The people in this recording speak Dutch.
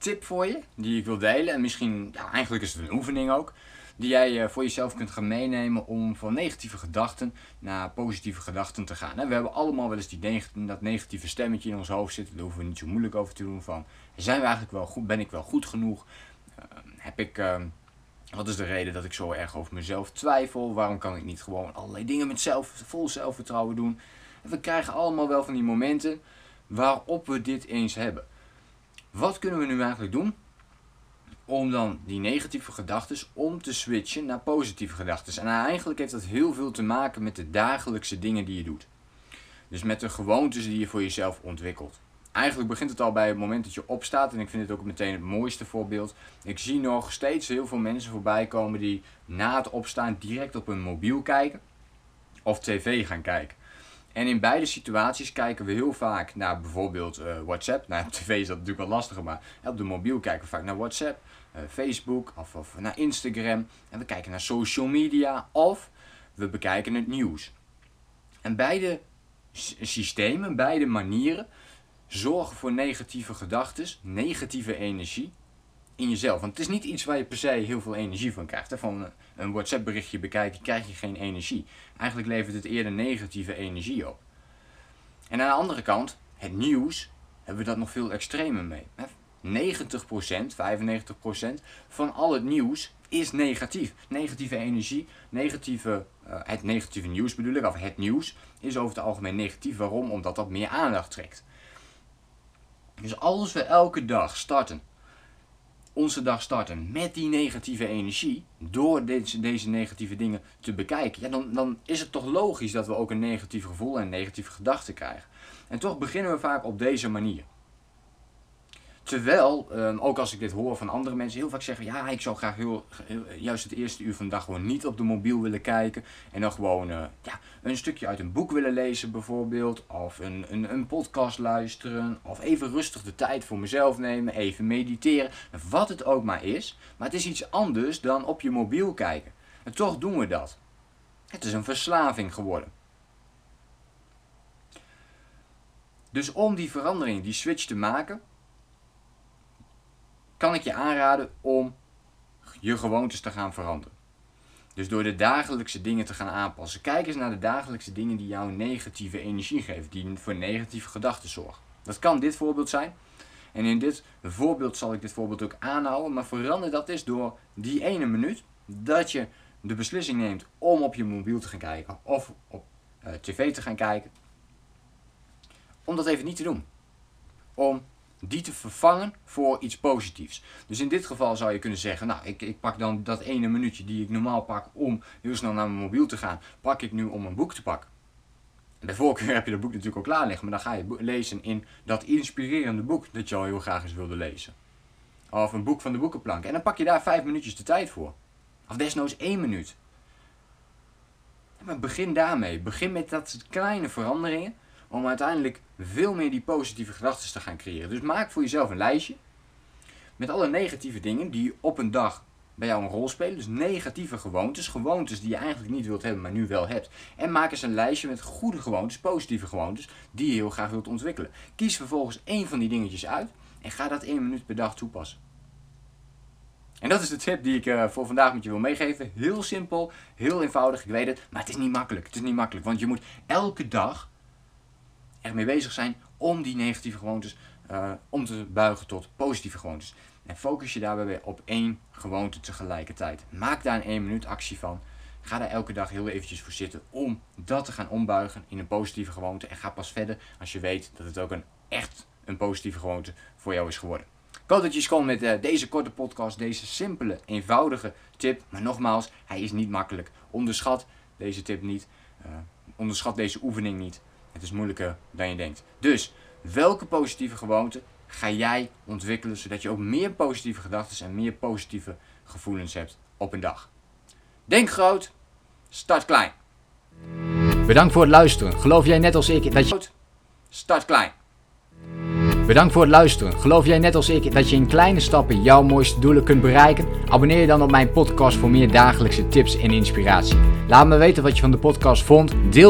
tip voor je die ik wil delen. En misschien, ja, eigenlijk is het een oefening ook die jij eh, voor jezelf kunt gaan meenemen om van negatieve gedachten naar positieve gedachten te gaan. We hebben allemaal wel eens die dat negatieve stemmetje in ons hoofd zitten, daar hoeven we niet zo moeilijk over te doen van, zijn we eigenlijk wel goed, ben ik wel goed genoeg? Uh, heb ik, uh, wat is de reden dat ik zo erg over mezelf twijfel? Waarom kan ik niet gewoon allerlei dingen met zelf, vol zelfvertrouwen doen? En we krijgen allemaal wel van die momenten waarop we dit eens hebben. Wat kunnen we nu eigenlijk doen om dan die negatieve gedachten om te switchen naar positieve gedachten. En eigenlijk heeft dat heel veel te maken met de dagelijkse dingen die je doet. Dus met de gewoontes die je voor jezelf ontwikkelt. Eigenlijk begint het al bij het moment dat je opstaat. En ik vind het ook meteen het mooiste voorbeeld. Ik zie nog steeds heel veel mensen voorbij komen die na het opstaan direct op hun mobiel kijken. Of tv gaan kijken. En in beide situaties kijken we heel vaak naar bijvoorbeeld uh, WhatsApp. Nou, op tv is dat natuurlijk wel lastiger, maar op de mobiel kijken we vaak naar WhatsApp. Eh, Facebook of, of naar Instagram. En we kijken naar social media of we bekijken het nieuws. En beide systemen, beide manieren zorgen voor negatieve gedachten, negatieve energie in jezelf. Want het is niet iets waar je per se heel veel energie van krijgt. Van eh, een WhatsApp berichtje bekijken krijg je geen energie. Eigenlijk levert het eerder negatieve energie op. En aan de andere kant, het nieuws, hebben we dat nog veel extremer mee. 90%, 95% van al het nieuws is negatief. Negatieve energie, negatieve, uh, het negatieve nieuws bedoel ik, of het nieuws is over het algemeen negatief. Waarom? Omdat dat meer aandacht trekt. Dus als we elke dag starten, onze dag starten met die negatieve energie, door deze, deze negatieve dingen te bekijken, ja, dan, dan is het toch logisch dat we ook een negatief gevoel en negatieve gedachten krijgen. En toch beginnen we vaak op deze manier. Terwijl, ehm, ook als ik dit hoor van andere mensen, heel vaak zeggen: ja, ik zou graag heel, juist het eerste uur van de dag gewoon niet op de mobiel willen kijken. En dan gewoon uh, ja, een stukje uit een boek willen lezen, bijvoorbeeld. Of een, een, een podcast luisteren. Of even rustig de tijd voor mezelf nemen. Even mediteren. Wat het ook maar is. Maar het is iets anders dan op je mobiel kijken. En toch doen we dat. Het is een verslaving geworden. Dus om die verandering, die switch te maken kan ik je aanraden om je gewoontes te gaan veranderen. Dus door de dagelijkse dingen te gaan aanpassen. Kijk eens naar de dagelijkse dingen die jou negatieve energie geven, die voor negatieve gedachten zorgen. Dat kan dit voorbeeld zijn. En in dit voorbeeld zal ik dit voorbeeld ook aanhouden. Maar verander dat eens door die ene minuut dat je de beslissing neemt om op je mobiel te gaan kijken of op uh, tv te gaan kijken. Om dat even niet te doen. Om die te vervangen voor iets positiefs. Dus in dit geval zou je kunnen zeggen, nou, ik, ik pak dan dat ene minuutje die ik normaal pak om heel snel naar mijn mobiel te gaan, pak ik nu om een boek te pakken. Bij voorkeur heb je dat boek natuurlijk al klaar liggen, maar dan ga je lezen in dat inspirerende boek dat je al heel graag eens wilde lezen. Of een boek van de boekenplank. En dan pak je daar vijf minuutjes de tijd voor. Of desnoods één minuut. Maar begin daarmee. Begin met dat kleine veranderingen om uiteindelijk veel meer die positieve gedachten te gaan creëren. Dus maak voor jezelf een lijstje met alle negatieve dingen die op een dag bij jou een rol spelen. Dus negatieve gewoontes, gewoontes die je eigenlijk niet wilt hebben, maar nu wel hebt. En maak eens een lijstje met goede gewoontes, positieve gewoontes, die je heel graag wilt ontwikkelen. Kies vervolgens één van die dingetjes uit en ga dat één minuut per dag toepassen. En dat is de tip die ik uh, voor vandaag met je wil meegeven. Heel simpel, heel eenvoudig, ik weet het, maar het is niet makkelijk. Het is niet makkelijk, want je moet elke dag ermee bezig zijn om die negatieve gewoontes uh, om te buigen tot positieve gewoontes. En focus je daarbij op één gewoonte tegelijkertijd. Maak daar een 1 minuut actie van. Ga daar elke dag heel eventjes voor zitten om dat te gaan ombuigen in een positieve gewoonte. En ga pas verder als je weet dat het ook een echt een positieve gewoonte voor jou is geworden. Ik hoop dat je kon met uh, deze korte podcast, deze simpele, eenvoudige tip. Maar nogmaals, hij is niet makkelijk. Onderschat deze tip niet. Uh, onderschat deze oefening niet. Het is moeilijker dan je denkt. Dus, welke positieve gewoonte ga jij ontwikkelen zodat je ook meer positieve gedachten en meer positieve gevoelens hebt op een dag? Denk groot, start klein. Bedankt voor het luisteren. Geloof jij net als ik dat je. Start klein. Bedankt voor het luisteren. Geloof jij net als ik dat je in kleine stappen jouw mooiste doelen kunt bereiken? Abonneer je dan op mijn podcast voor meer dagelijkse tips en inspiratie. Laat me weten wat je van de podcast vond. Deel